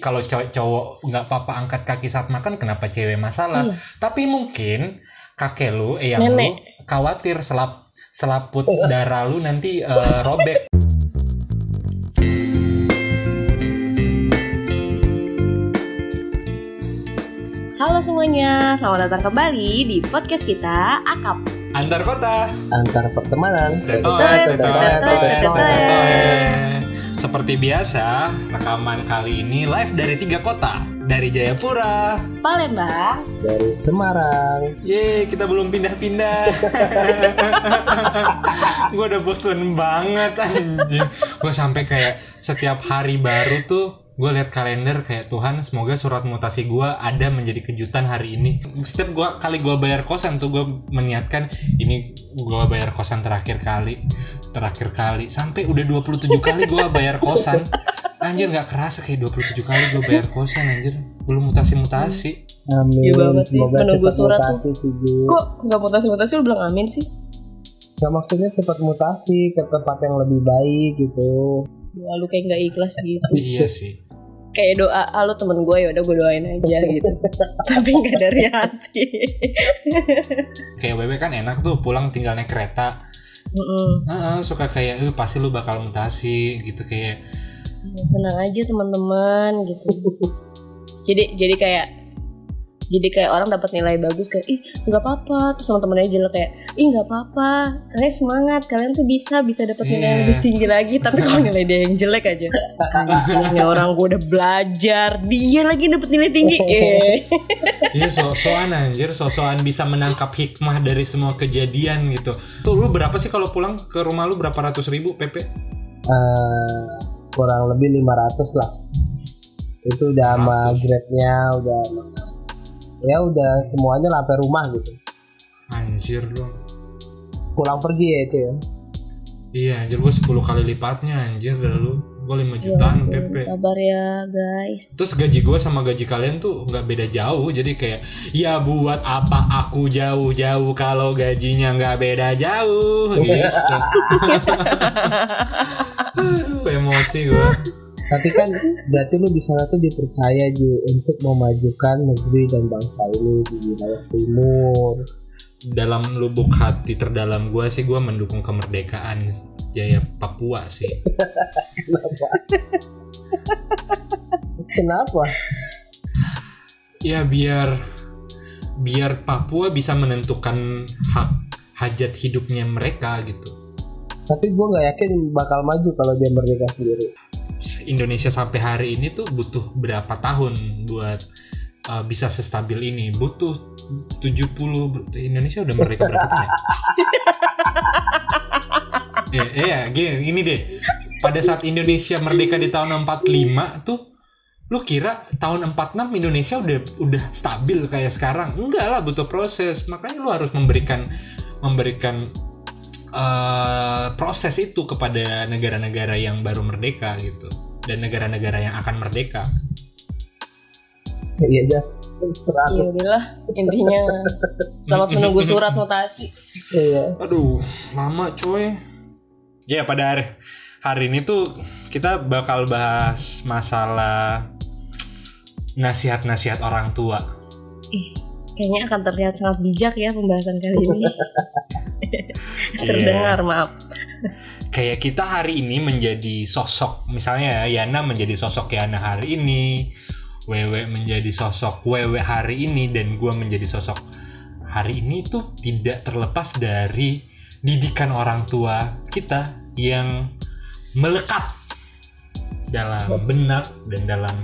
kalau cowok nggak apa-apa angkat kaki saat makan kenapa cewek masalah Iya. tapi mungkin kakek lu eyang Nenek. lu khawatir selap selaput darah lu nanti eh, robek Halo semuanya, selamat datang kembali di podcast kita Akap. antar kota antar pertemanan. Seperti biasa, rekaman kali ini live dari tiga kota. Dari Jayapura. Palembang, dari Semarang. Yeay, kita belum pindah-pindah. gue udah bosen banget anjing. Gue sampai kayak setiap hari baru tuh gue lihat kalender kayak Tuhan semoga surat mutasi gue ada menjadi kejutan hari ini setiap gua kali gue bayar kosan tuh gue meniatkan ini gue bayar kosan terakhir kali terakhir kali sampai udah 27 kali gue bayar kosan anjir nggak kerasa kayak 27 kali gue bayar kosan anjir belum mutasi-mutasi Amin. Iya banget sih, Semoga menunggu cepat surat mutasi sih Ju. kok nggak mutasi-mutasi lu bilang amin sih? Nggak maksudnya cepat mutasi ke tempat yang lebih baik gitu. Wah, lu kayak nggak ikhlas gitu. iya sih Kayak doa, ah lu temen gue ya udah gue doain aja gitu. Tapi nggak dari hati. kayak WW kan enak tuh pulang tinggal naik kereta Mm-mm. Heeh, suka kayak eh pasti lu bakal mutasi gitu kayak Ya, Tenang aja teman-teman gitu. jadi jadi kayak jadi kayak orang dapat nilai bagus kayak ih nggak apa-apa terus teman-temannya jelek kayak ih nggak apa-apa kalian semangat kalian tuh bisa bisa dapat nilai yang Iya. lebih tinggi lagi tapi kalau nilai dia yang jelek aja anjingnya orang gue udah belajar dia lagi dapat nilai tinggi eh Iya so-soan anjir, so-soan bisa menangkap hikmah dari semua kejadian gitu. Tuh lu berapa sih kalau pulang ke rumah lu berapa ratus ribu PP? Eh, kurang lebih 500 lah. Itu udah sama 500. grade-nya, udah sama- ya udah semuanya lah sampai rumah gitu. Anjir dong. Pulang pergi ya itu ya. Iya anjir gue 10 kali lipatnya anjir dari lu. Gue 5 jutaan PP. sabar ya guys Terus gaji gue sama gaji kalian tuh nggak beda jauh jadi kayak ya buat apa aku jauh-jauh kalau gajinya nggak beda jauh gitu. Aduh emosi gue. Tapi kan berarti lu di sana tuh dipercaya Ju untuk memajukan negeri dan bangsa ini di wilayah timur. dalam lubuk hati terdalam gue sih gue mendukung kemerdekaan Jaya Papua sih Kenapa? ya biar biar Papua bisa menentukan hak hajat hidupnya mereka gitu Tapi gue nggak yakin bakal maju kalau dia merdeka sendiri. Indonesia sampai hari ini tuh butuh berapa tahun buat uh, bisa sestabil ini butuh 70 Indonesia udah merdeka berapa tahun ya? Eh, iya, gini, ini deh. Pada saat Indonesia merdeka di tahun 45 tuh lu kira tahun 46 Indonesia udah udah stabil kayak sekarang? Enggak lah, butuh proses. Makanya lu harus memberikan memberikan eh, proses itu kepada negara-negara yang baru merdeka gitu dan negara-negara yang akan merdeka. Iya dah. ya Terakhir. udahlah intinya selamat menunggu surat mutasi Iya. Aduh, lama coy. Ya pada hari, hari ini tuh kita bakal bahas masalah nasihat-nasihat orang tua. ih kayaknya akan terlihat sangat bijak ya pembahasan kali ini. Terdengar maaf. Kayak kita hari ini menjadi sosok, misalnya ya, Yana menjadi sosok Yana hari ini, Wewe menjadi sosok Wewe hari ini, dan gua menjadi sosok hari ini tuh tidak terlepas dari didikan orang tua kita yang melekat dalam benak dan dalam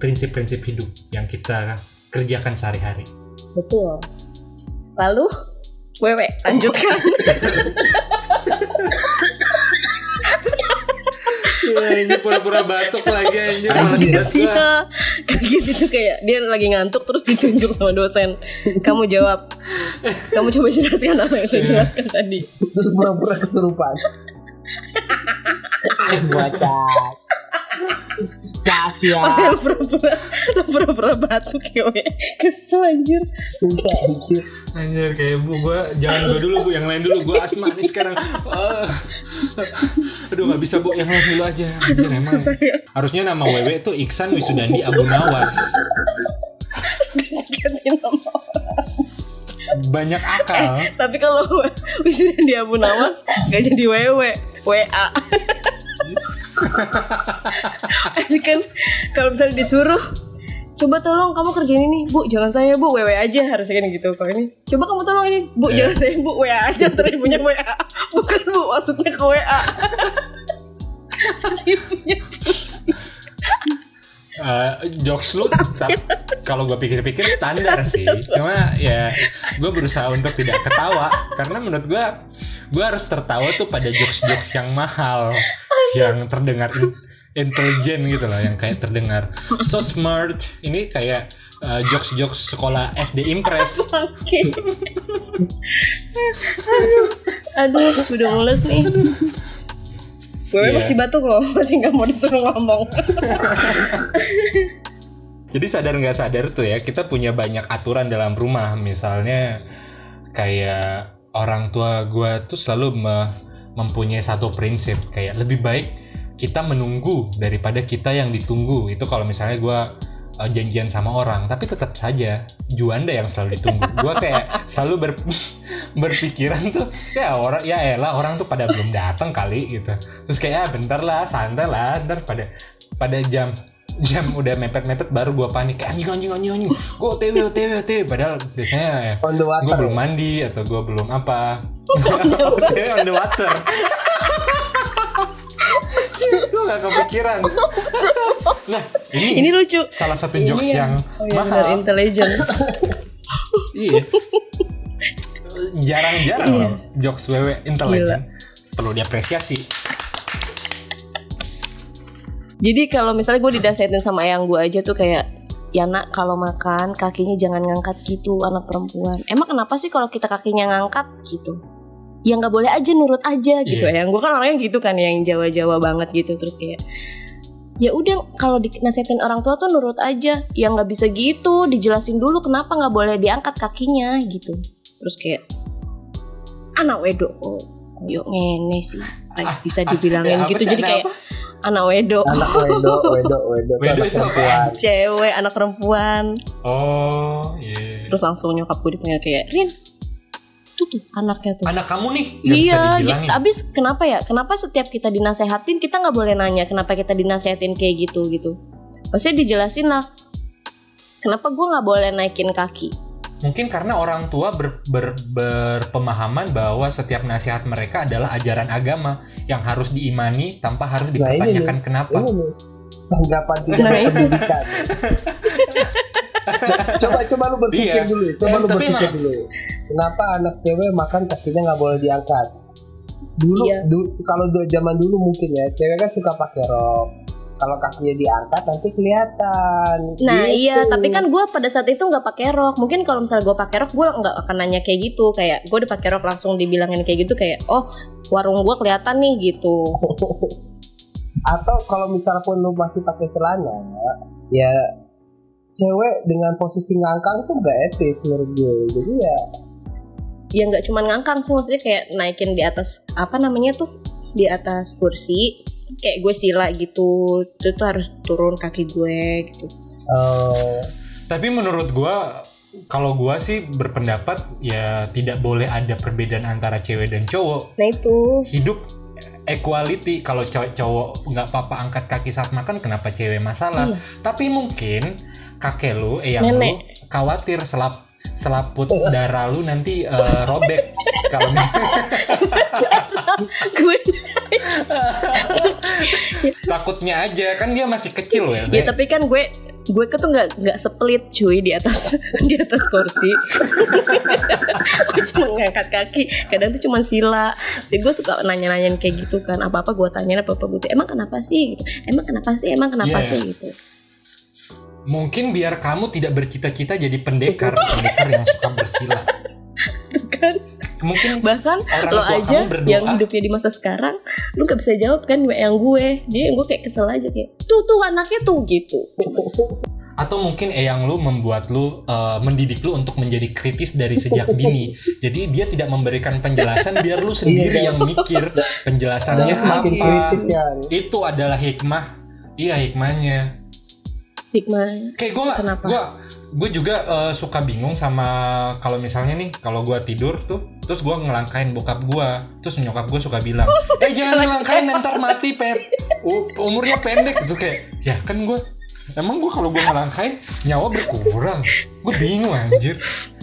prinsip-prinsip hidup yang kita kerjakan sehari-hari. betul lalu wewe lanjutkan Ya, ini pura-pura batuk lagi anjir. Anjir. Iya, kayak gitu tuh kayak dia lagi ngantuk terus ditunjuk sama dosen. Kamu jawab. Kamu coba jelaskan apa yang saya jelaskan tadi. Terus pura-pura kesurupan. Bocah. Sasya Lo pura-pura Lo pura-pura batuk ya we. Kesel anjir Enggak anjir Anjir kayak bu gue jangan gue dulu bu yang lain dulu gue asma nih sekarang. Ah. aduh nggak bisa bu yang lain dulu aja. Anjir emang harusnya nama Wewe tuh Iksan Wisudandi Abu Nawas. Banyak akal. Tapi kalau wisuda di Abu Nawas Gak jadi wewe WA Ini kan Kalau misalnya disuruh Coba tolong kamu kerjain ini Bu jangan saya bu WW aja harusnya kan gitu. Kalau ini Coba kamu tolong ini Bu Ya. jangan saya bu WA aja Terus ibunya WA Bukan bu maksudnya ke WA Eh, jokes lu kalau gue pikir-pikir standar sih. Cuma ya gue berusaha untuk tidak ketawa. Karena menurut gue gue harus tertawa tuh pada jokes-jokes yang mahal yang terdengar in- intelijen gitu loh yang kayak terdengar. So smart. Ini kayak eh, jokes-jokes sekolah SD Impress Oke. Aduh udah mules nih Gue Iya. masih batuk loh Masih gak mau disuruh ngomong. Jadi sadar nggak sadar tuh ya kita punya banyak aturan dalam rumah. Misalnya kayak orang tua gue tuh selalu me- mempunyai satu prinsip kayak lebih baik kita menunggu daripada kita yang ditunggu. Itu kalau misalnya gue uh, janjian sama orang tapi tetap saja Juanda yang selalu ditunggu. Gue kayak selalu ber, berpikiran tuh ya orang ya elah orang tuh pada belum datang kali gitu. Terus kayak ah, bentar lah santai lah ntar pada pada jam jam udah mepet-mepet baru gua panik. Anjing anjing anjing anjing. Gua otw otw otw padahal biasanya ya gue belum mandi atau gue belum apa. Otw on the water gue gak kepikiran. Nah ini, Ini lucu. salah satu Ini jokes yang, oh iya, benar, mahal. intelligent. Iya. Jarang-jarang loh jokes wewe intelligent. Perlu diapresiasi. Jadi kalau misalnya gue didasetin sama ayang gue aja tuh kayak Ya nak kalau makan kakinya jangan ngangkat gitu anak perempuan. Emang kenapa sih kalau kita kakinya ngangkat gitu Ya nggak boleh aja nurut aja gitu. Iya. Yang gue kan orangnya gitu kan yang Jawa-Jawa banget gitu. Terus kayak ya udah kalau dinasehatin orang tua tuh nurut aja. Ya nggak bisa gitu dijelasin dulu kenapa nggak boleh diangkat kakinya gitu. Terus kayak anak wedok kok koyok ngene sih. Kayak bisa dibilangin apa gitu jadi kayak anak wedok. Anak wedo wedo wedo Wedo anak itu perempuan. Cewek anak perempuan. Oh iya. Terus langsung nyokap gue dipanggil kayak Rin tuh tuh anaknya tuh. Anak kamu nih bisa iya dibilangin. Gitu. abis kenapa ya? Kenapa setiap kita dinasehatin kita nggak boleh nanya kenapa kita dinasehatin kayak gitu gitu. Maksudnya dijelasin lah kenapa gue nggak boleh naikin kaki? Mungkin karena orang tua ber, ber- berpemahaman bahwa setiap nasihat mereka adalah ajaran agama yang harus diimani tanpa harus Nah, ini dipertanyakan kenapa. ini tanggapan tidak Nah, itu. Coba coba lu berpikir Iya. dulu coba Eh, lu tapi berpikir emang- dulu. Kenapa anak cewek makan kakinya nggak boleh diangkat? Dulu, Iya. du- kalau zaman dulu mungkin ya cewek kan suka pakai rok. Kalau kakinya diangkat nanti kelihatan. Nah Gitu. iya tapi kan gue pada saat itu nggak pakai rok. Mungkin kalau misalnya gue pakai rok gue nggak akan nanya kayak gitu. Kayak gue udah pakai rok langsung dibilangin kayak gitu kayak oh warung gue kelihatan nih gitu. Atau kalau misalnya pun lu masih pakai celana ya cewek dengan posisi ngangkang tuh nggak etis menurut gue jadi ya ya nggak cuman ngangkang sih maksudnya kayak naikin di atas apa namanya tuh di atas kursi kayak gue sila gitu itu tuh harus turun kaki gue gitu eh, Tapi menurut gua kalau gua sih berpendapat ya tidak boleh ada perbedaan antara cewek dan cowok. nah itu Hidup equality kalau cowok cowok nggak apa-apa angkat kaki saat makan kenapa cewek masalah. Iya. Tapi mungkin kakek lu, eyang lu Nenek. khawatir selap selaput darah lu nanti eh, robek. Kalau misalnya gue takutnya aja kan dia masih kecil ya. ya tapi kan gue gue ke tuh nggak nggak split cuy di atas di atas kursi. Gue cuma ngangkat kaki. Kadang tuh cuma sila. Jadi gue suka nanya-nanyain kayak gitu kan. Apa apa gue tanyain apa apa gue emang kenapa sih? Gitu. Emang kenapa sih? Emang kenapa Iya. sih? Gitu Mungkin biar kamu tidak bercita-cita jadi pendekar, pendekar yang suka bersila. kan? Mungkin bahkan orang lo tua aja kamu berdoa. yang hidupnya di masa sekarang lu gak bisa jawab kan yang gue. Dia gue kayak kesel aja kayak tuh tuh anaknya tuh gitu. Atau mungkin eyang lu membuat lu uh, mendidik lu untuk menjadi kritis dari sejak dini. Jadi dia tidak memberikan penjelasan biar lu sendiri Iya, yang mikir. Penjelasannya semakin apa kritis ya. Itu adalah hikmah. Iya hikmahnya hikmah kayak gue Kenapa? gue gue juga uh, suka bingung sama kalau misalnya nih kalau gue tidur tuh terus gue ngelangkain bokap gue terus nyokap gue suka bilang eh jangan ngelangkain ntar mati pet. U- umurnya pendek gitu kayak ya kan gue emang gue kalau gue ngelangkain nyawa berkurang. Gue bingung anjir.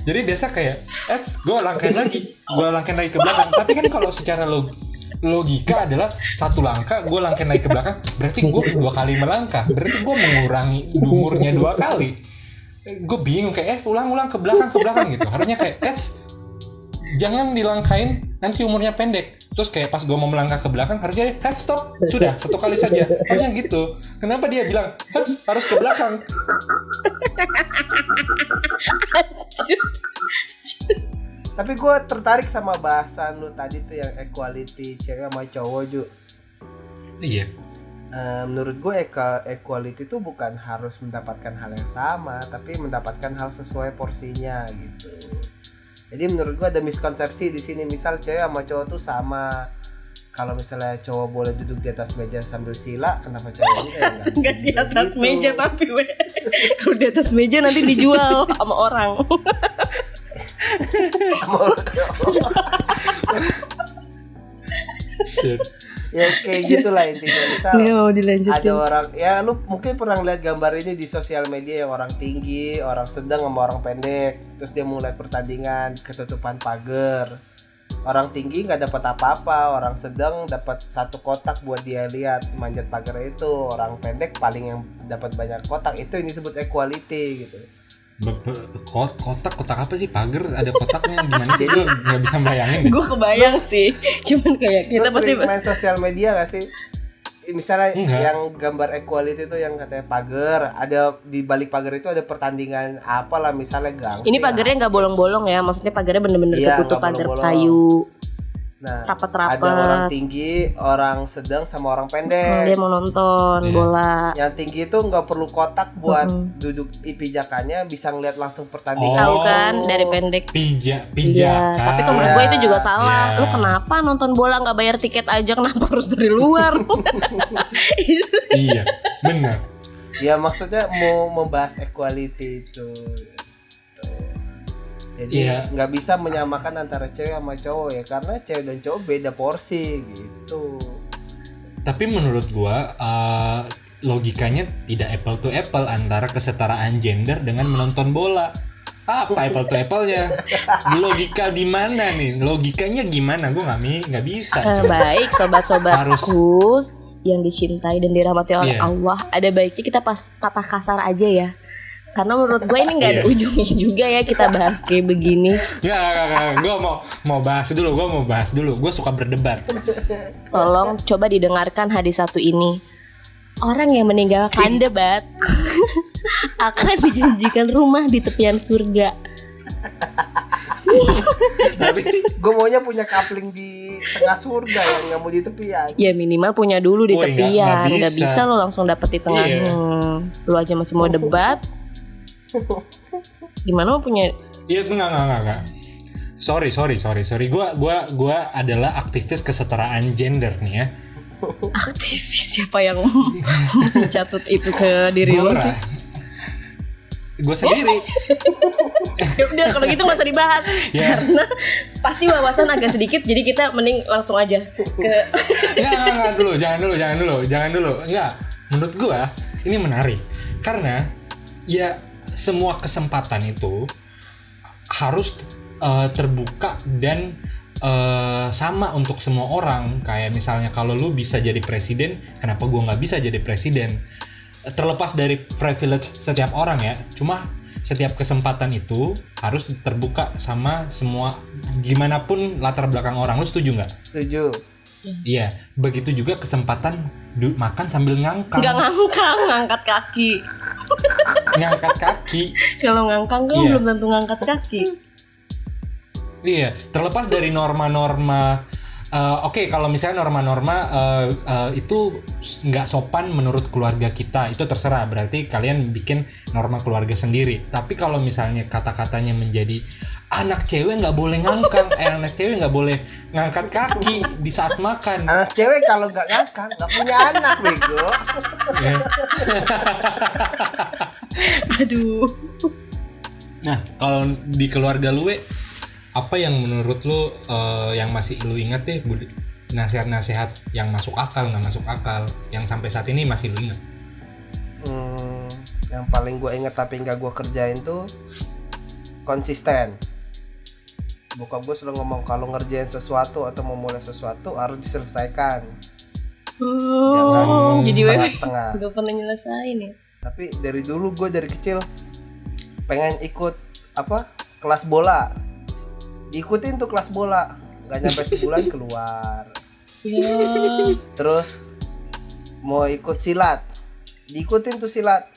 Jadi biasa kayak eh gue langkain lagi gue langkain lagi ke belakang. Tapi kan kalau secara log logika adalah satu langkah gue langkain lagi ke belakang berarti gue dua kali melangkah. Berarti gue mengurangi umurnya dua kali. Gue bingung kayak eh ulang-ulang ke belakang ke belakang gitu. Harusnya kayak eh jangan dilangkain nanti umurnya pendek. Terus kayak pas gue mau melangkah ke belakang harusnya eh stop. Sudah satu kali saja. Harusnya gitu. Kenapa dia bilang "Hets, harus ke belakang Tapi gue tertarik sama bahasan lu tadi tuh yang equality cewek sama cowok ju. iya Eh, menurut gue eka- equality itu bukan harus mendapatkan hal yang sama, tapi mendapatkan hal sesuai porsinya gitu. Jadi menurut gue ada miskonsepsi di sini. Misal cewek sama cowok tuh sama. Kalau misalnya cowok boleh duduk di atas meja sambil sila, kenapa cewek enggak? Ya, Enggak di juga atas gitu. meja tapi we. Kalau di atas meja nanti dijual sama orang. Shit. ya kayak gitulah intinya. Misal dilanjutin. ada orang ya lu mungkin pernah lihat gambar ini di sosial media yang orang tinggi orang sedang sama orang pendek terus dia mulai pertandingan ketutupan pagar orang tinggi nggak dapat apa-apa orang sedang dapat satu kotak buat dia lihat manjat pagar itu orang pendek paling yang dapat banyak kotak itu yang disebut equality gitu kotak kotak apa sih pagar ada kotaknya gimana sih gue nggak bisa bayangin deh. Gue kebayang sih. Cuman kayak kita pasti main sosial media gak sih misalnya Enggak. yang gambar equality itu yang katanya pagar ada di balik pagar itu ada pertandingan apalah misalnya gang ini pagarnya nggak bolong-bolong ya, maksudnya pagarnya bener-bener Iya, tertutup pagar kayu, Nah, rapat-rapat. ada orang tinggi, orang sedang, sama orang Hmm, pendek. dia mau nonton Iya. bola. Yang tinggi itu nggak perlu kotak buat Mm-mm. duduk di pijakannya, bisa ngeliat langsung Oh. pertandingan. Tahu kan dari pendek. Pija Iya, pijakan. tapi kalau Iya. gue itu juga salah. Iya. Lu kenapa nonton bola nggak bayar tiket aja? Kenapa harus dari luar? iya benar Ya maksudnya mau membahas equality itu. Jadi nggak bisa menyamakan antara cewek sama cowok ya, karena cewek dan cowok beda porsi gitu. tapi menurut gua eh, logikanya tidak apple to apple antara kesetaraan gender dengan menonton bola apa apple to apple nya logika di mana nih logikanya gimana gua nggak nggak bisa Eh, baik sobat-sobatku yang dicintai dan dirahmati oleh Iya. Allah, ada baiknya kita pas kata kasar aja ya. Karena menurut gue ini nggak ada Iya. ujungnya juga ya kita bahas kayak begini. nggak nggak nggak gue mau mau bahas dulu gue mau bahas dulu gue suka berdebat Tolong coba didengarkan hadis satu ini. Orang yang meninggalkan debat akan dijanjikan rumah di tepian surga. tapi Gue maunya punya kapling di tengah surga yang nggak mau di tepian. Ya minimal punya dulu di nggak- tepian. nggak Nggak bisa. bisa. lo langsung dapet di tengah. Iya. Hmm, Lu aja masih mau debat. Gimana mau punya Iya enggak enggak enggak enggak. Sorry sorry sorry sorry. Gua gua gua adalah aktivis kesetaraan gender nih ya. aktivis siapa yang mencatut itu ke diri lo sih? Gue sendiri. Ya udah kalau gitu nggak usah dibahas Ya. karena pasti wawasan agak sedikit jadi kita mending langsung aja ke Enggak, enggak, enggak dulu, jangan dulu, jangan dulu, jangan dulu. Enggak. Menurut gua ini menarik karena ya semua kesempatan itu harus eh, terbuka dan eh, sama untuk semua orang. Kayak misalnya kalau lu bisa jadi presiden, kenapa gua nggak bisa jadi presiden? Terlepas dari privilege setiap orang ya, cuma setiap kesempatan itu harus terbuka sama semua gimana pun latar belakang orang. Lu setuju nggak? Setuju. Iya, begitu juga kesempatan makan sambil ngangkang, nggak ngangkang ngangkat kaki ngangkat kaki. kalau ngangkang kan Iya. belum tentu ngangkat kaki Iya, terlepas dari norma-norma eh, Oke, kalau misalnya norma-norma eh, eh, itu nggak sopan menurut keluarga kita, itu terserah. Berarti kalian bikin norma keluarga sendiri. Tapi kalau misalnya kata-katanya menjadi anak cewek nggak boleh ngangkang, eh, anak cewek nggak boleh ngangkat kaki di saat makan. Anak cewek kalau nggak ngangkang nggak punya anak bego. Ya. Aduh. Nah, kalau di keluarga lu, apa yang menurut lu eh, yang masih lu ingat deh, bud- nasihat-nasihat yang masuk akal nggak masuk akal, yang sampai saat ini masih lu ingat? Hmm, yang paling gue inget tapi nggak gue kerjain tuh konsisten. Bokap gue selalu ngomong kalau ngerjain sesuatu atau mau mulai sesuatu harus diselesaikan. Jangan Oh, jadi wewe setengah-setengah. gak pernah nyelesain ya. Tapi dari dulu gue dari kecil pengen ikut apa kelas bola. Ikutin tuh kelas bola. Gak nyampe sebulan keluar. Ya. Terus mau ikut silat. Diikutin tuh silat.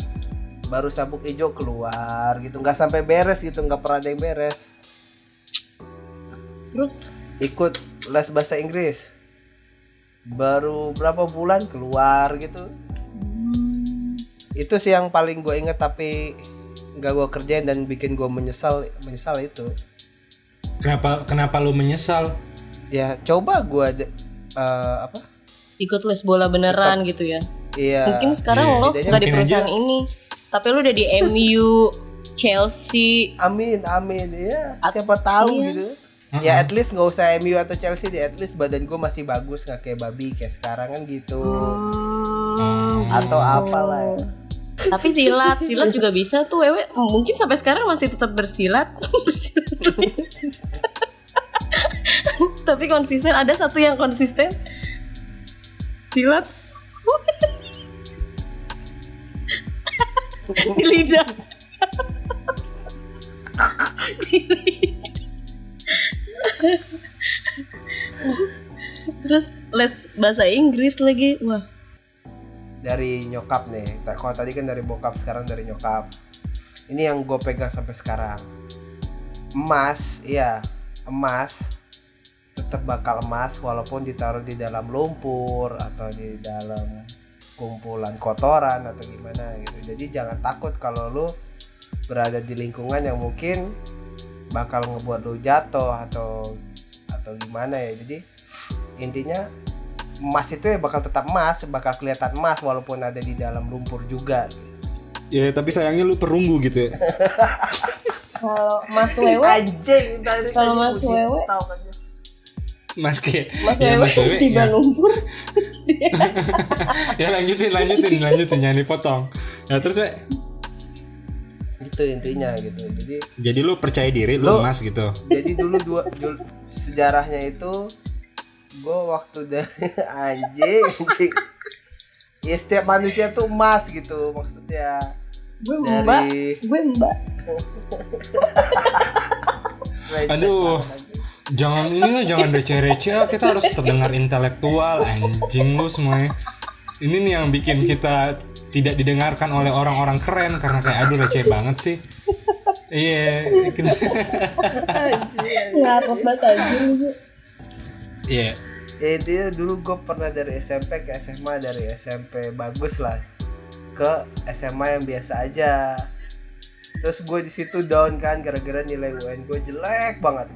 Baru sabuk hijau keluar gitu. Nggak sampai beres gitu. Nggak pernah ada yang beres. Terus Ikut les bahasa Inggris. Baru berapa bulan keluar gitu. hmm, Itu sih yang paling gue inget tapi nggak gue kerjain dan bikin gue menyesal menyesal itu. Kenapa kenapa lu menyesal? Ya coba gue apa? ikut les bola beneran gitu ya. Iya. Mungkin sekarang iya, lo nggak di mungkin aja. perusahaan ini, tapi lo udah di MU, Chelsea. Amin, amin ya. Siapa tahu iya. gitu. Ya at least nggak usah MU atau Chelsea deh. At least badan gue masih bagus nggak kayak babi kayak sekarang kan gitu. Hmm, Atau apalah ya. Tapi silat, silat juga bisa tuh wewe. Mungkin sampai sekarang masih tetap bersilat. bersilat. Tapi konsisten ada satu yang konsisten. Silat. Di lidah. Di lidah. Terus les bahasa Inggris lagi. Wah, Dari nyokap nih. Kalau tadi kan dari bokap, sekarang dari nyokap. Ini yang gue pegang sampai sekarang. Emas, iya, emas tetap bakal emas walaupun ditaruh di dalam lumpur atau di dalam kumpulan kotoran atau gimana gitu. Jadi jangan takut kalau lu berada di lingkungan yang mungkin bakal ngebuat lu jatuh atau atau gimana ya. Jadi intinya emas itu ya bakal tetap emas, bakal kelihatan emas walaupun ada di dalam lumpur juga. Ya tapi sayangnya lu perunggu gitu ya. kalau Mas Wewe Anjing, Kalau Mas Wewe? tahu kan. Mas kayak Mas ya, Mas Wewe, tiba ya. lumpur. ya lanjutin lanjutin lanjutin jangan dipotong. Ya terus We, Itu intinya gitu. Jadi jadi lu percaya diri lu Lu- emas gitu. jadi dulu dua dulu, sejarahnya itu gue waktu dari anjing anjing ya setiap manusia tuh emas gitu maksudnya gue mbak, dari gue mbak. Aduh. Jangan ini lah, jangan receh-receh. Kita harus terdengar intelektual, anjing lu semuanya. Ini nih yang bikin kita tidak didengarkan oleh orang-orang keren karena kayak aduh receh banget sih. Iya, Ngarep banget iya. ya intinya dulu gue pernah dari SMP ke SMA dari SMP bagus lah ke SMA yang biasa aja terus gue di situ down kan gara-gara nilai UN gue jelek banget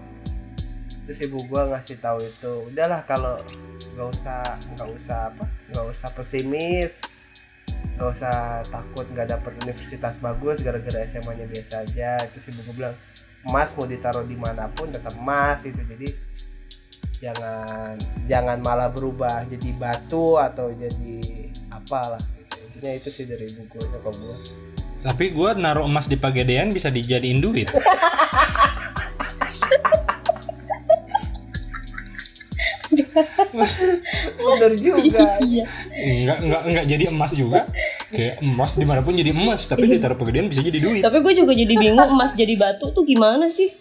terus ibu gue ngasih tahu itu udahlah kalau nggak usah nggak usah apa nggak usah pesimis nggak usah takut nggak dapet universitas bagus gara-gara SMA-nya biasa aja terus ibu gue bilang emas mau ditaruh di mana pun tetap emas itu jadi jangan jangan malah berubah jadi batu atau jadi apalah gitu. intinya itu sih dari ibu gue nyokap gue Tapi gua naruh emas di Pagedean bisa dijadiin duit. bener juga Iya. Enggak enggak enggak jadi emas juga. Kayak emas di mana pun jadi emas, tapi ditaruh Pagedean bisa jadi duit. Tapi gue juga jadi bingung emas jadi batu tuh gimana sih?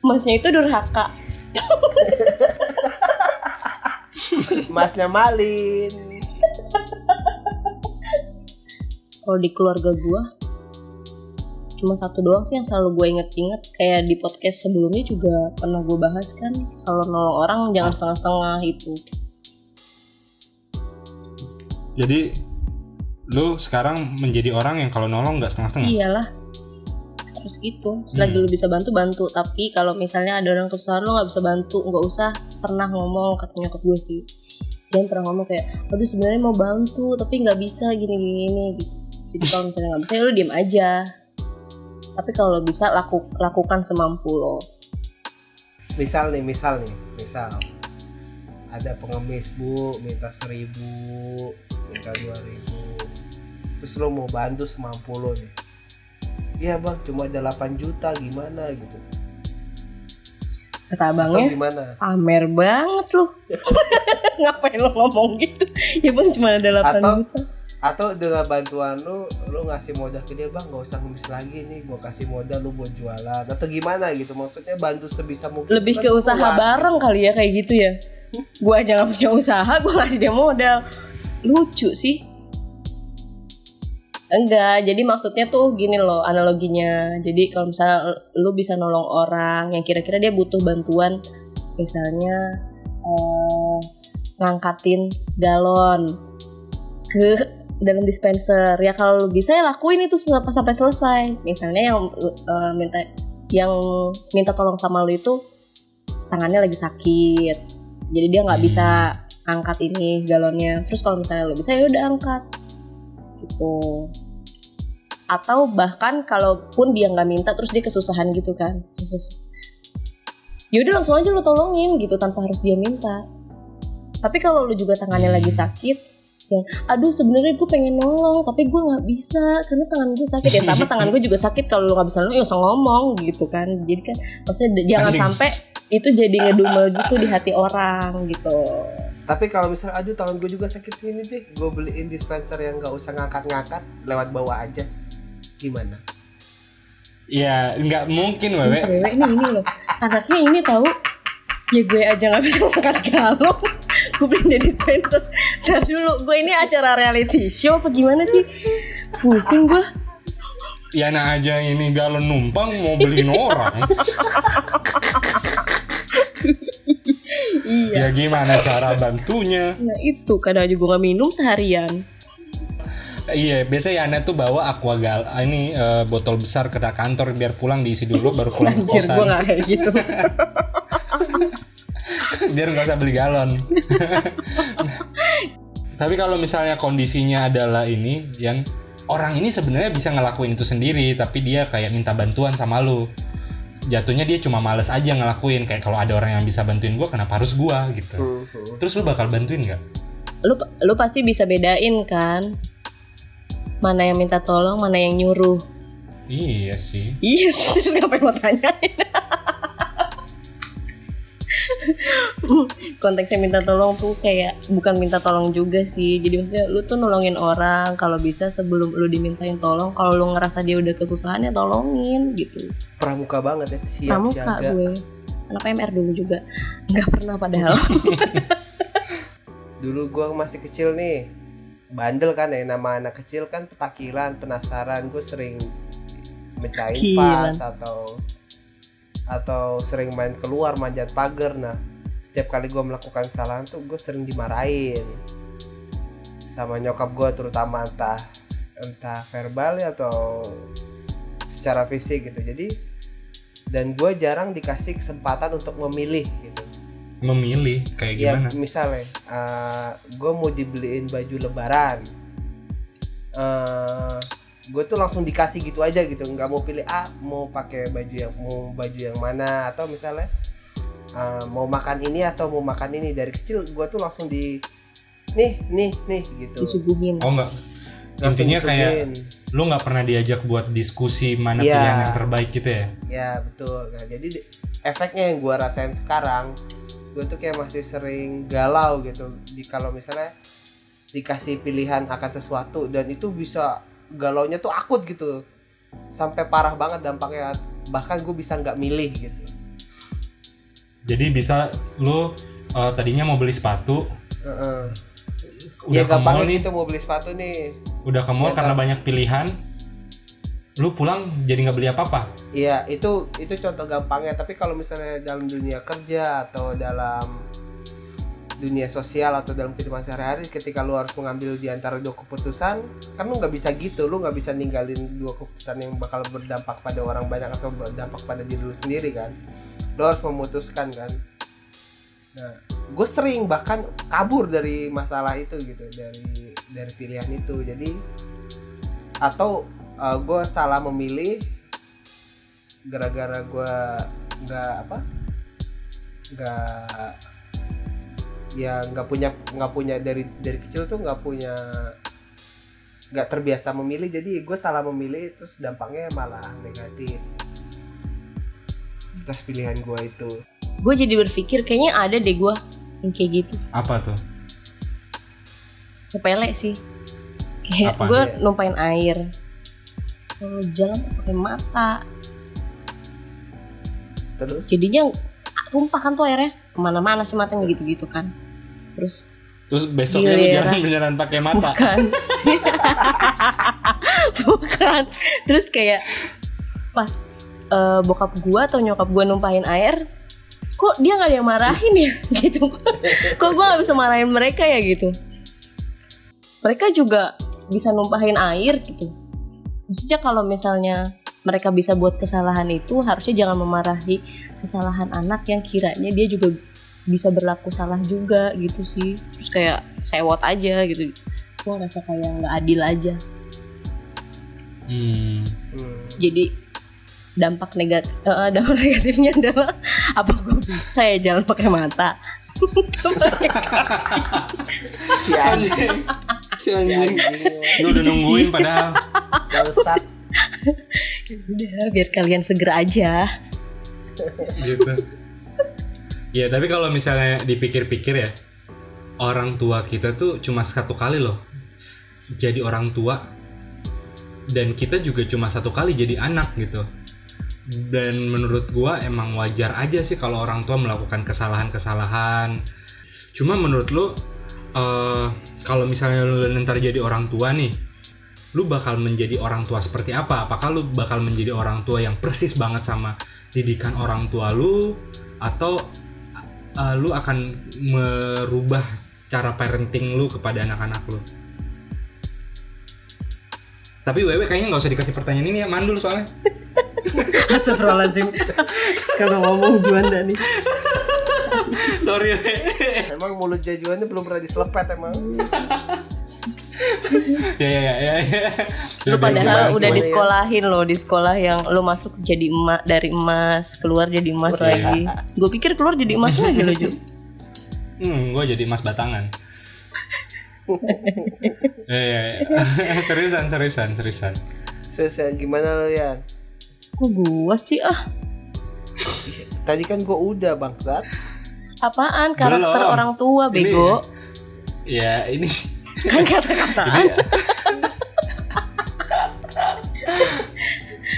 Emasnya itu durhaka. emasnya malin Kalau di keluarga gue, cuma satu doang sih yang selalu gue inget-inget. Kayak di podcast sebelumnya juga pernah gue bahas kan kalau nolong orang jangan setengah-setengah itu. Jadi lu sekarang menjadi orang yang kalau nolong nggak setengah-setengah. iyalah. Harus gitu. Selagi Hmm. lu bisa bantu bantu. Tapi kalau misalnya ada orang kesusahan lu nggak bisa bantu. Nggak usah pernah ngomong kata nyokap gue sih. Jangan pernah ngomong kayak aduh sebenarnya mau bantu tapi nggak bisa gini gini gini gitu. Jadi kalau misalnya nggak bisa ya lu diem aja tapi kalau bisa laku, lakukan semampu lo. Misal nih misal nih misal. Ada pengemis bu minta seribu minta dua ribu. Terus lo mau bantu semampu lo nih. Iya bang cuma ada 8 juta gimana gitu? Kata atau abangnya gimana? Pamer banget lu. Ngapain lo ngomong gitu? Ya bang cuma ada 8 Atau- juta atau dengan bantuan lu lu ngasih modal ke dia bang nggak usah ngemis lagi nih gua kasih modal lu buat jualan. Atau gimana gitu maksudnya bantu sebisa mungkin lebih Kan ke usaha puas, bareng kali ya kayak gitu ya? Gua aja nggak punya usaha gua ngasih dia modal. Lucu sih. Enggak jadi maksudnya tuh gini loh analoginya. Jadi kalau misalnya lu bisa nolong orang yang kira-kira dia butuh bantuan misalnya eh, ngangkatin galon ke dalam dispenser. Ya kalau lu bisa ya lakuin itu sampai sampai selesai. Misalnya yang eh, minta yang minta tolong sama lu itu tangannya lagi sakit. Jadi dia nggak Hmm. bisa angkat ini galonnya. Terus kalau misalnya lu bisa ya udah angkat. Gitu. Atau bahkan kalaupun dia nggak minta terus dia kesusahan gitu kan. Ya udah langsung aja lo tolongin gitu tanpa harus dia minta. Tapi kalau lu juga tangannya lagi sakit jangan aduh sebenarnya gue pengen nolong tapi gue nggak bisa karena tangan gue sakit. Ya sama tangan gue juga sakit kalau lu nggak bisa nolong ya usah ngomong gitu kan. Jadi kan maksudnya jangan sampai itu jadi ngedumel gitu di hati orang gitu. Tapi kalau misalnya aduh tangan gue juga sakit ini deh gue beliin dispenser yang nggak usah ngangkat-ngangkat lewat bawah aja. Gimana? Ya nggak mungkin wewe. cewek ini ini loh. Anaknya ini tahu ya gue aja nggak bisa ngangkat galon gue beliin dia dispenser Ntar dulu gue ini acara reality show apa gimana sih? Pusing gue Ya nah aja ini galon numpang mau beliin orang. iya. Ya gimana cara bantunya? nah itu. Kadang aja gue nggak minum seharian. Iya, biasa Yana tuh bawa aquagal ini eh, botol besar ke kantor biar pulang diisi dulu baru pulang ke anjir gue kosan. nggak kayak gitu biar nggak usah beli galon. Tapi kalau misalnya kondisinya adalah ini yang orang ini sebenarnya bisa ngelakuin itu sendiri tapi dia kayak minta bantuan sama lu. Jatuhnya dia cuma males aja ngelakuin kayak kalau ada orang yang bisa bantuin gua kenapa harus gua gitu. Terus lu bakal bantuin nggak? lu lu pasti bisa bedain kan mana yang minta tolong mana yang nyuruh Iya sih. iya terus ngapain mau tanyain konteksnya minta tolong tuh kayak bukan minta tolong juga sih. Jadi maksudnya lu tuh nolongin orang kalau bisa sebelum lu dimintain tolong. Kalau lu ngerasa dia udah kesusahan ya tolongin gitu. Pramuka banget ya siap pramuka siaga. gue. Anak PMR dulu juga. Nggak pernah padahal. Dulu gua masih kecil nih bandel kan ya nama anak kecil kan petakilan penasaran. Gue sering mecahin pas atau atau sering main keluar manjat pagar. Nah setiap kali gue melakukan kesalahan tuh gue sering dimarahin sama nyokap gue terutama entah entah verbal ya atau secara fisik gitu. Jadi dan gue jarang dikasih kesempatan untuk memilih gitu. Memilih? Kayak ya gimana? misalnya gue mau dibeliin baju lebaran gue tuh langsung dikasih gitu aja gitu. Nggak mau pilih ah mau pakai baju yang mau baju yang mana atau misalnya eh, mau makan ini atau mau makan ini. Dari kecil gue tuh langsung di nih nih nih gitu. Disuguhin. Oh enggak. Langsung Intinya kayak lu nggak pernah diajak buat diskusi mana Iya. pilihan yang terbaik gitu ya? ya betul. Nah jadi di- efeknya yang gue rasain sekarang gue tuh kayak masih sering galau gitu. Di kalau misalnya dikasih pilihan akan sesuatu dan itu bisa galaunya tuh akut gitu. Sampai parah banget dampaknya. Bahkan gue bisa nggak milih gitu. Jadi bisa lu eh, tadinya mau beli sepatu, Heeh. udah ya ke mall gampangnya nih, gitu mau beli sepatu nih. Udah ke mall Ya, karena banyak pilihan, lu pulang jadi nggak beli apa-apa? Iya, itu itu contoh gampangnya. Tapi kalau misalnya dalam dunia kerja atau dalam dunia sosial atau dalam kehidupan sehari-hari, ketika lu harus mengambil di antara dua keputusan, kan lu nggak bisa gitu. Lu nggak bisa ninggalin dua keputusan yang bakal berdampak pada orang banyak atau berdampak pada diri lu sendiri kan. Lu harus memutuskan kan. Nah, gue sering bahkan kabur dari masalah itu gitu, dari dari pilihan itu. Jadi atau gue salah memilih gara-gara gue nggak apa nggak ya nggak punya nggak punya dari dari kecil tuh nggak punya nggak terbiasa memilih. Jadi gue salah memilih terus dampaknya malah negatif. Atas pilihan gue itu. Gue jadi berpikir kayaknya ada deh gue yang kayak gitu. Apa tuh? Sepele sih. Kayak Apa? gue Iya. numpain air. Kalau jalan tuh pakai mata. Terus? Jadinya tumpah kan tuh airnya. Ke mana-mana sih matanya gitu-gitu kan terus terus besoknya lu Giliran. jalan beneran pakai mata. Bukan. Bukan. Terus kayak pas eh, bokap gua atau nyokap gua numpahin air kok dia nggak ada yang marahin ya? Gitu. Kok gua nggak bisa marahin mereka ya? Gitu. Mereka juga bisa numpahin air gitu. Maksudnya kalau misalnya mereka bisa buat kesalahan itu harusnya jangan memarahi kesalahan anak yang kiranya dia juga bisa berlaku salah juga gitu sih. Terus kayak sewot aja gitu. Gue ngerasa kayak nggak adil aja. Hmm. jadi dampak negatif dampak negatifnya adalah apa? Gue bisa ya jalan pakai mata. Si anjing. Si si anjing. Lu udah nungguin padahal. Bangsat. Udah biar kalian segera aja. Gitu ya tapi kalau misalnya dipikir-pikir ya orang tua kita tuh cuma satu kali loh jadi orang tua. Dan kita juga cuma satu kali jadi anak gitu. Dan menurut gua emang wajar aja sih kalau orang tua melakukan kesalahan-kesalahan. Cuma menurut lu eh, kalau misalnya lu ntar jadi orang tua nih lu bakal menjadi orang tua seperti apa? Apakah lu bakal menjadi orang tua yang persis banget sama didikan orang tua lu? Atau uh, lu akan merubah cara parenting lu kepada anak-anak lu. Tapi Wewe kayaknya nggak usah dikasih pertanyaan ini ya mandul soalnya. Astagfirullahaladzim. Kalau ngomong Juanda nih sorry. Emang mulut jajuannya belum pernah diselepet emang. Ya ya ya ya, ya. lu Udah, padahal gimana, udah gimana? disekolahin loh di sekolah yang lu masuk jadi emas dari emas keluar jadi emas Iya. lagi. Gue pikir keluar jadi emas lagi loh Ju. Hmm gue jadi emas batangan. Ya, ya, ya. seriusan seriusan seriusan. Selesai gimana lo ya? Kok gua sih ah? Tadi kan gua udah bangsat apaan? Karakter Belum. orang tua Ini- bego. Ya ini. Kan kata-kata ini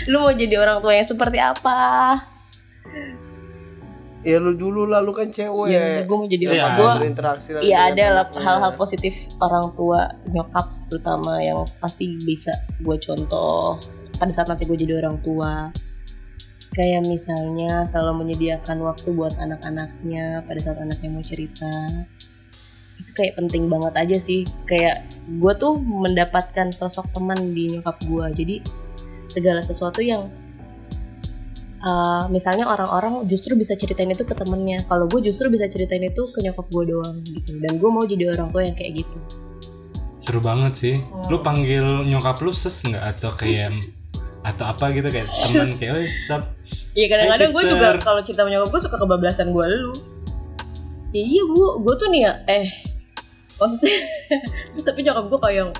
lu mau jadi orang tua yang seperti apa? Ya lu dulu lah lu kan cewek. Ya gue mau jadi Iya. orang tua. Berinteraksi Iya ada lah hal-hal positif orang tua nyokap terutama yang pasti bisa gue contoh. Pada saat nanti gue jadi orang tua kayak misalnya selalu menyediakan waktu buat anak-anaknya pada saat anaknya mau cerita. Itu kayak penting banget aja sih. Kayak gue tuh mendapatkan sosok teman di nyokap gue jadi segala sesuatu yang uh, misalnya orang-orang justru bisa ceritain itu ke temennya. Kalau gue justru bisa ceritain itu ke nyokap gue doang gitu. Dan gue mau jadi orang tua yang kayak gitu. Seru banget sih. Lu panggil nyokap lu ses nggak? Atau kayak atau apa gitu kayak teman kayak oh sup. Iya kadang-kadang gue juga kalau cerita sama nyokap gue suka kebablasan gue lu. Ya, iya gue gue tuh nih ya eh maksudnya tapi nyokap gue kayak yang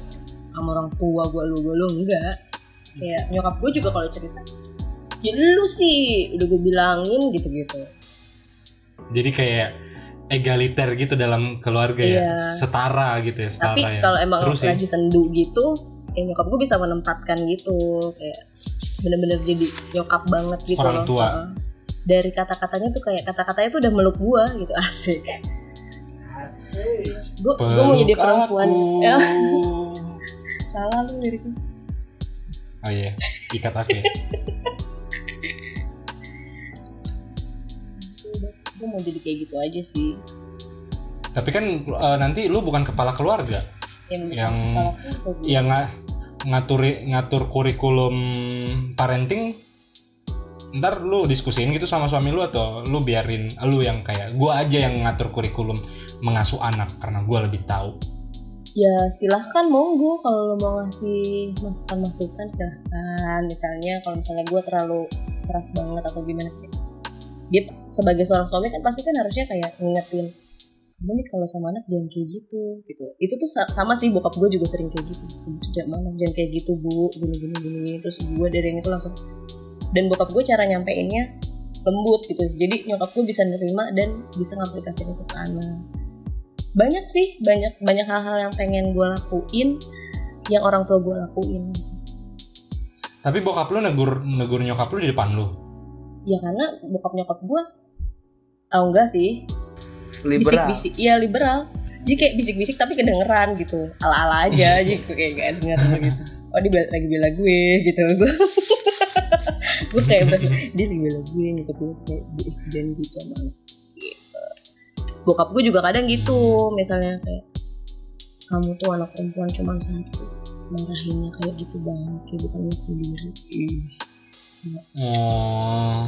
sama orang tua gue lu gue lu enggak. Kayak nyokap gue juga kalau cerita ya lu sih udah gue bilangin gitu gitu jadi kayak egaliter gitu dalam keluarga Iya. ya setara gitu ya setara tapi ya. kalau emang seru lagi sendu gitu kayak nyokap gue bisa menempatkan gitu kayak bener-bener jadi nyokap banget gitu Orang loh. tua. Heeh. dari kata-katanya tuh kayak kata-katanya tuh udah meluk gue gitu asik. Gue gue mau jadi perempuan. ya salah lu liriknya oh iya ikat aku ya. Gue mau jadi kayak gitu aja sih. Tapi kan eh, nanti lu bukan kepala keluarga yang Yang- yang nga- ngaturi ngatur kurikulum parenting ntar lu diskusiin gitu sama suami lu atau lu biarin lu yang kayak gua aja yang ngatur kurikulum mengasuh anak karena gua lebih tahu. Ya silahkan monggo. Kalau lo mau ngasih masukan masukan silahkan. Misalnya kalau misalnya gue terlalu keras banget atau gimana dia sebagai seorang suami kan pasti kan harusnya kayak ngingetin kamu nih kalau sama anak jangan kayak gitu gitu. Itu tuh sa- sama sih bokap gue juga sering kayak gitu. "Kamu tuh jangan mana? Jangan kayak gitu bu. Gini gini gini gini." terus gue dari yang itu langsung dan bokap gue cara nyampeinnya lembut gitu. Jadi nyokap gue bisa nerima dan bisa ngaplikasiin itu ke anak. Banyak sih banyak banyak hal-hal yang pengen gue lakuin yang orang tua gue lakuin. Tapi bokap lu negur negur nyokap lu di depan lu? Ya karena bokap nyokap gue oh enggak sih liberal. Bisik-bisik iya liberal. Jadi kayak bisik-bisik tapi kedengeran gitu. Ala-ala aja jadi kayak gak denger gitu. Oh dia lagi bela gue gitu. Gue gue kayak berasa dia lagi bela gue gitu gue kayak "Ih, jangan gitu sama anak." gitu bokap gue juga kadang gitu misalnya kayak kamu tuh anak perempuan cuma satu marahinnya kayak gitu banget kayak bukan anak sendiri. Oh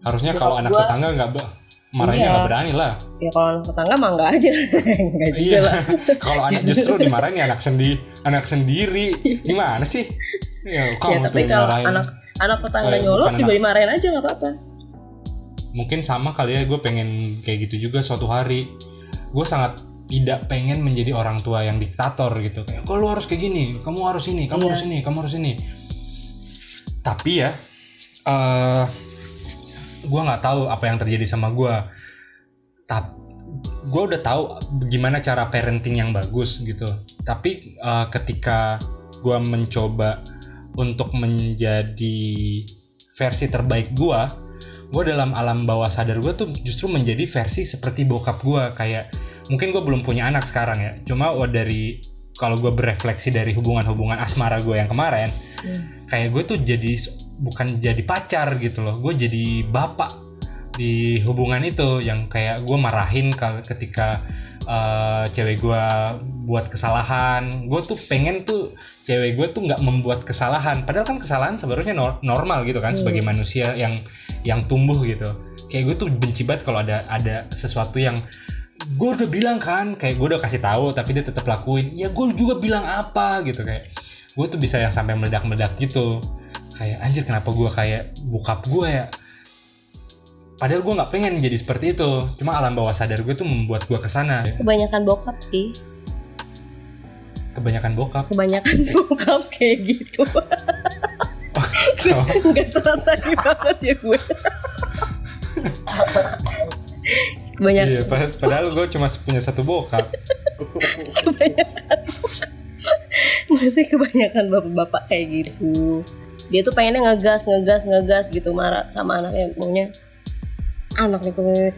harusnya kalau anak gua- tetangga nggak ba- marahnya Iya. berani lah. Ya kalau anak tetangga mah enggak aja. Enggak juga Iya. lah. Kalau anak justru dimarahin ya anak sendiri anak sendiri. Gimana sih? Ya ya kamu tuh tapi kalau dimarahin. anak anak tetangga Eh, bukan juga anak- dimarahin aja nggak apa-apa. Mungkin sama kali ya gue pengen kayak gitu juga suatu hari. Gue sangat tidak pengen menjadi orang tua yang diktator gitu. Kayak lu harus kayak gini? Kamu harus ini kamu Iya. harus ini kamu harus ini. Tapi ya eh gue nggak tahu apa yang terjadi sama gue tapi gue udah tahu gimana cara parenting yang bagus gitu. Tapi eh, ketika gue mencoba untuk menjadi versi terbaik gue gue dalam alam bawah sadar gue tuh justru menjadi versi seperti bokap gue kayak mungkin gue belum punya anak sekarang ya. Cuma dari kalau gue berefleksi dari hubungan-hubungan asmara gue yang kemarin kayak gue tuh jadi bukan jadi pacar gitu loh. Gue jadi bapak di hubungan itu yang kayak gue marahin ke- ketika eh, cewek gue buat kesalahan. Gue tuh pengen tuh cewek gue tuh nggak membuat kesalahan. Padahal kan kesalahan sebenarnya nor- normal gitu kan sebagai manusia yang yang tumbuh gitu. Kayak gue tuh benci banget kalau ada ada sesuatu yang gue udah bilang kan kayak gue udah kasih tahu tapi dia tetap lakuin. Ya gue juga bilang apa gitu kayak gue tuh bisa yang sampai meledak-meledak gitu kayak anjir kenapa gue kayak bokap gue ya? Padahal gue nggak pengen jadi seperti itu. Cuma alam bawah sadar gue tuh membuat gue ke sana kebanyakan bokap sih. Kebanyakan bokap. Kebanyakan bokap kayak gitu. Nggak selesai banget ya gue. Kebanyakan iya pad- padahal gue cuma punya satu bokap. Kebanyakan. Maksudnya kebanyakan bapak-bapak kayak gitu dia tuh pengennya ngegas ngegas ngegas gitu marah sama anaknya maunya anak nih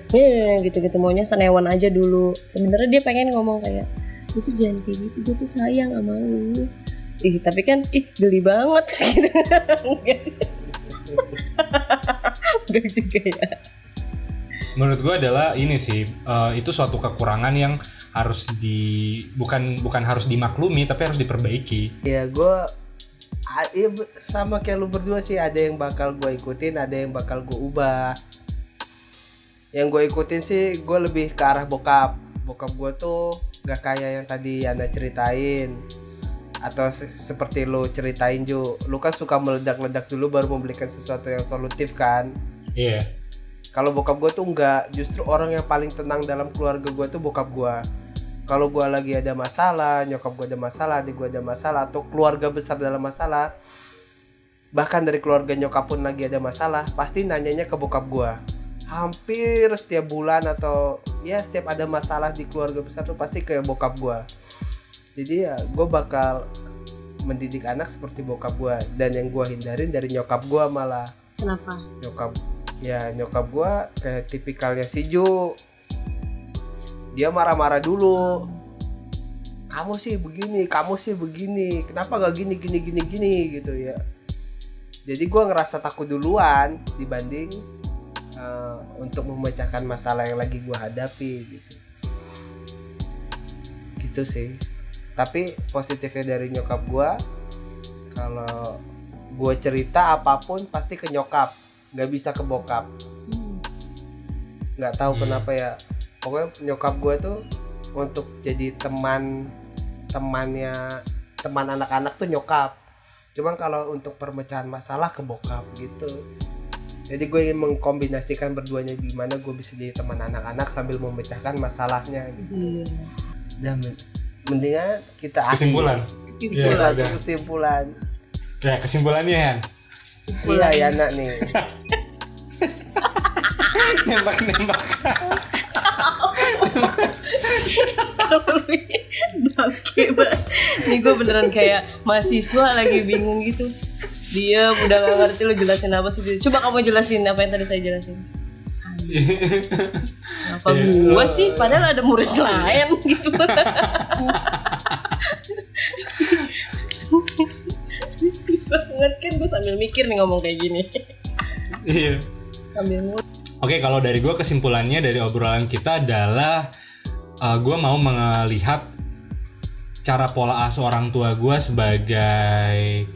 gitu gitu maunya senewan aja dulu. Sebenarnya dia pengen ngomong kayak lu tuh jangan kayak gitu gue tuh sayang sama lu. Ih tapi kan ih geli banget gitu. Enggak juga ya. Menurut gue adalah ini sih eh, itu suatu kekurangan yang harus di bukan bukan harus dimaklumi tapi harus diperbaiki. Ya gue sama kayak lu berdua sih. Ada yang bakal gue ikutin ada yang bakal gue ubah. Yang gue ikutin sih gue lebih ke arah bokap. Bokap gue tuh gak kayak yang tadi anda ceritain. Atau se- seperti lu ceritain Ju. Lu kan suka meledak-ledak dulu baru memberikan sesuatu yang solutif kan? Iya. Kalau bokap gue tuh enggak justru orang yang paling tenang dalam keluarga gue tuh bokap gue kalau gue lagi ada masalah nyokap gue ada masalah adik gue ada masalah atau keluarga besar dalam masalah bahkan dari keluarga nyokap pun lagi ada masalah pasti nanyanya ke bokap gue hampir setiap bulan atau ya setiap ada masalah di keluarga besar tuh pasti ke bokap gue jadi ya gue bakal mendidik anak seperti bokap gue dan yang gue hindarin dari nyokap gue malah. Kenapa? Nyokap ya nyokap gua kayak tipikalnya si Ju dia marah-marah dulu. Kamu sih begini kamu sih begini. Kenapa gak gini gini gini gini gitu ya. Jadi gue ngerasa takut duluan dibanding eh, untuk memecahkan masalah yang lagi gue hadapi gitu. Gitu sih. Tapi positifnya dari nyokap gue kalau gue cerita apa pun pasti ke nyokap. Nggak bisa ke bokap. Nggak tahu Hmm. kenapa ya pokoknya nyokap gue tuh untuk jadi teman temannya teman anak-anak tuh nyokap cuman kalau untuk permecahan masalah ke bokap gitu jadi gue ingin mengkombinasikan berduanya gimana gue bisa jadi teman anak-anak sambil memecahkan masalahnya gitu. Iya. dan men- mendingan kita kesimpulan Kesimpulan. Iya, Kesimpulan, kesimpulan. ya kesimpulannya Han Iya ya nak nih. nembak nembak Bangke banget. Nih gue beneran kayak mahasiswa lagi bingung gitu. Dia udah gak ngerti lo jelasin apa sih. Coba kamu jelasin apa yang tadi saya jelasin. Apa Iya, gua lo- sih padahal ada murid lain gitu. banget kan gue sambil mikir nih ngomong kayak gini. iya Sambil ngurus. Oke, kalau dari gue kesimpulannya dari obrolan kita adalah gue mau melihat cara pola asuh orang tua gue sebagai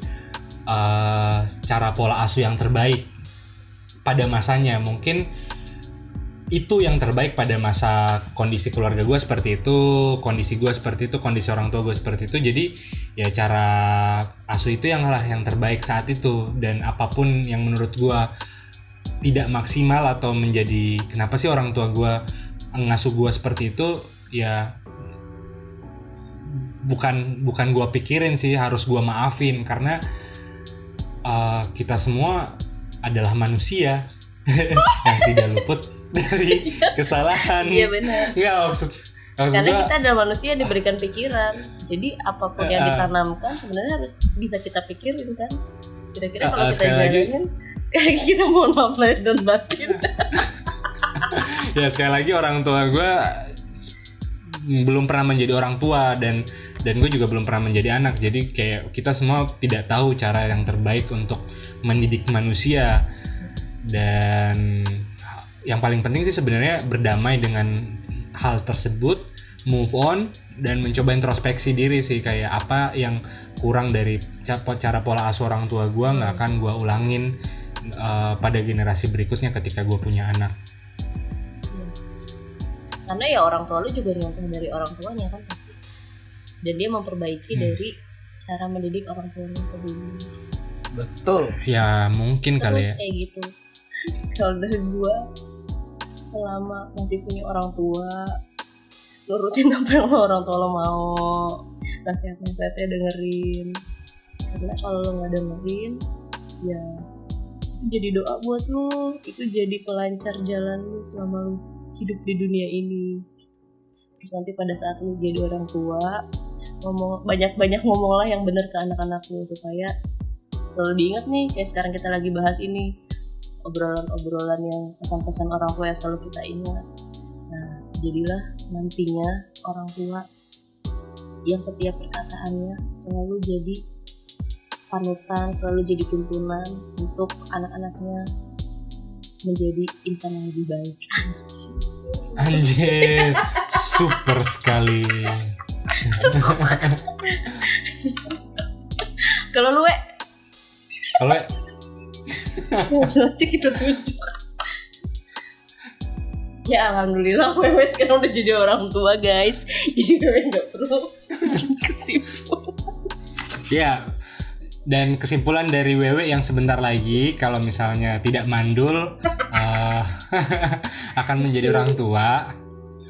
eh, cara pola asuh yang terbaik pada masanya. Mungkin itu yang terbaik pada masa kondisi keluarga gue seperti itu, kondisi gue seperti itu, kondisi orang tua gue seperti itu. Jadi ya cara asuh itu yang lah yang terbaik saat itu dan apa pun yang menurut gue tidak maksimal atau menjadi kenapa sih orang tua gue ngasuh gue seperti itu ya bukan bukan gue pikirin sih harus gue maafin karena uh, kita semua adalah manusia yang tidak luput dari kesalahan Iya benar. nggak maksud maksud Karena gua- kita adalah manusia yang diberikan pikiran. Jadi apa pun yang Eh, eh. ditanamkan sebenarnya harus bisa kita pikirin kan. Kira-kira Eh, kalau kita lagi- kita mohon maaf lahir dan batin. ya sekali lagi orang tua gue belum pernah menjadi orang tua dan dan gue juga belum pernah menjadi anak. Jadi kayak kita semua tidak tahu cara yang terbaik untuk mendidik manusia. Dan yang paling penting sih sebenarnya berdamai dengan hal tersebut move on dan mencoba introspeksi diri sih. Kayak apa yang kurang dari ca- cara pola asuh orang tua gue nggak akan gue ulangin uh, pada generasi berikutnya ketika gue punya anak Karena ya orang tua lu juga nyontoh dari orang tuanya kan pasti. Dan dia memperbaiki Hmm. dari cara mendidik orang tuanya sebelumnya. Betul. Ya mungkin kali Terus ya. kayak gitu. Kalau dari gua selama masih punya orang tua nurutin apa yang orang tua lo mau nasihat-nasihatnya dengerin karena kalau lo nggak dengerin ya itu jadi doa buat lo itu jadi pelancar jalan lo selama lo hidup di dunia ini. Terus nanti pada saat lo jadi orang tua ngomong banyak-banyak ngomonglah yang benar ke anak-anak lo supaya selalu diingat nih kayak sekarang kita lagi bahas ini obrolan-obrolan yang pesan-pesan orang tua yang selalu kita ingat. Nah jadilah nantinya orang tua yang setiap perkataannya selalu jadi panutan selalu jadi tuntunan untuk anak-anaknya menjadi insan yang lebih baik. Anjir, super sekali. kalau lu Kalau nanti kita tunjuk. Ya alhamdulillah wewe sekarang udah jadi orang tua guys. Jadi wewe nggak perlu kesimpul ya dan kesimpulan dari Wewe yang sebentar lagi kalau misalnya tidak mandul eh, akan menjadi orang tua.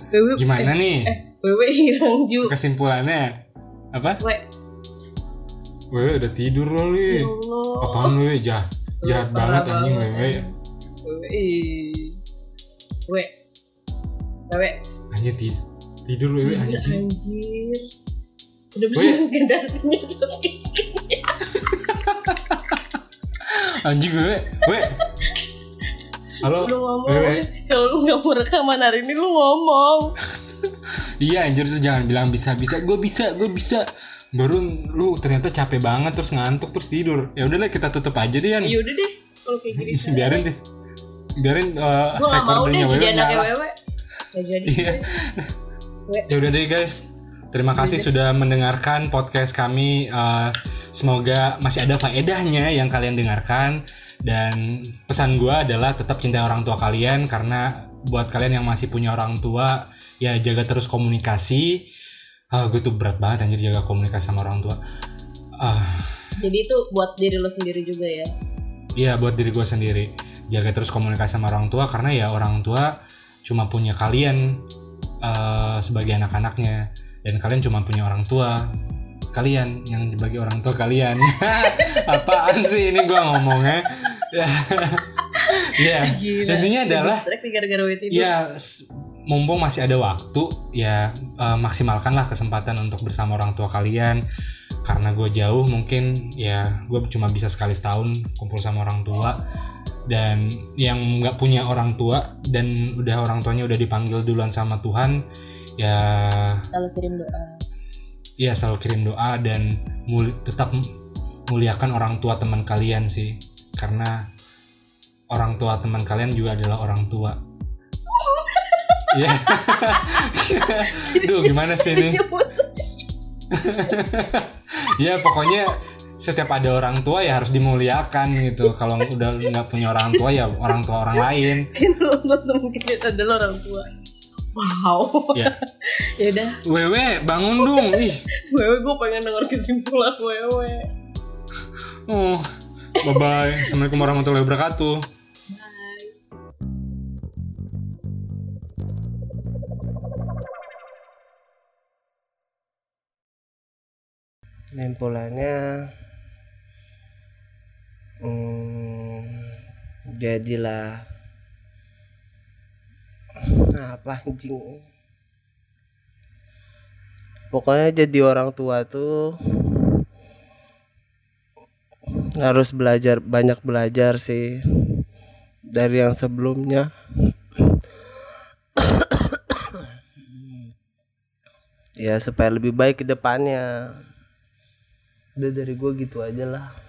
wewe Gimana eh, nih wewe hilang ju kesimpulannya? Apa? we Wewe udah tidur loh, ya Li. Apaan Wewe? Jahat, jahat banget anjing Wewe. Wewe ih. we wewe Anjir ti- tidur Wewe anjing. anjir udah Weh. bisa kendaranya podcast ini. Anjing Wewe. Wewe. Halo. lu ngomong. Kalau lu nggak mau rekaman hari ini lu ngomong. Iya anjir tuh jangan bilang bisa bisa. Gue bisa gue bisa. Baru lu ternyata capek banget terus ngantuk terus tidur. Ya udahlah kita tutup aja deh Yan. Ya udah deh kalau kayak gini. Biarin deh. Biarin uh, gue gak mau deh jadi anaknya nyala wewe. Gak jadi. Iya. ya udah deh guys terima kasih sudah mendengarkan podcast kami. Eh, semoga masih ada faedahnya yang kalian dengarkan. Dan pesan gua adalah tetap cintai orang tua kalian karena buat kalian yang masih punya orang tua ya jaga terus komunikasi. Ah gue tuh berat banget anjir jaga komunikasi sama orang tua. Ah. Jadi itu buat diri lo sendiri juga ya? Iya buat diri gue sendiri. Jaga terus komunikasi sama orang tua karena ya orang tua cuma punya kalian eh, sebagai anak-anaknya dan kalian cuma punya orang tua. Kalian yang sebagai orang tua kalian. Apaan sih ini gue ngomongnya ya ya intinya adalah ya mumpung masih ada waktu ya eh, maksimalkanlah kesempatan untuk bersama orang tua kalian. Karena gue jauh mungkin ya gue cuma bisa sekali setahun kumpul sama orang tua. Dan yang nggak punya orang tua dan udah orang tuanya udah dipanggil duluan sama Tuhan ya. Kalau kirim doa. Ya selalu kirim doa dan mul- tetap muliakan orang tua teman kalian sih. Karena orang tua teman kalian juga adalah orang tua. Ya duh gimana sih ini? Ya pokoknya setiap ada orang tua ya harus dimuliakan gitu. Kalau udah nggak punya orang tua ya orang tua orang lain. Mungkin adalah orang tua wow. Ya. Ya udah. Wewe bangun dong. Ih. Wewe gue pengen denger kesimpulan wewe. Oh bye bye assalamualaikum warahmatullahi wabarakatuh. Kesimpulannya hmm, jadilah apa anjing? Pokoknya jadi orang tua tuh harus belajar banyak belajar sih dari yang sebelumnya. Ya supaya lebih baik ke depannya. Udah dari gue gitu aja lah